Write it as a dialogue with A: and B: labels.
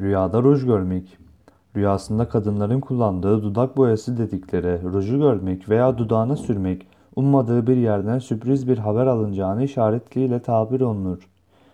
A: Rüyada ruj görmek. Rüyasında kadınların kullandığı dudak boyası dedikleri ruju görmek veya dudağına sürmek ummadığı bir yerden sürpriz bir haber alınacağını işaretliyle tabir olunur.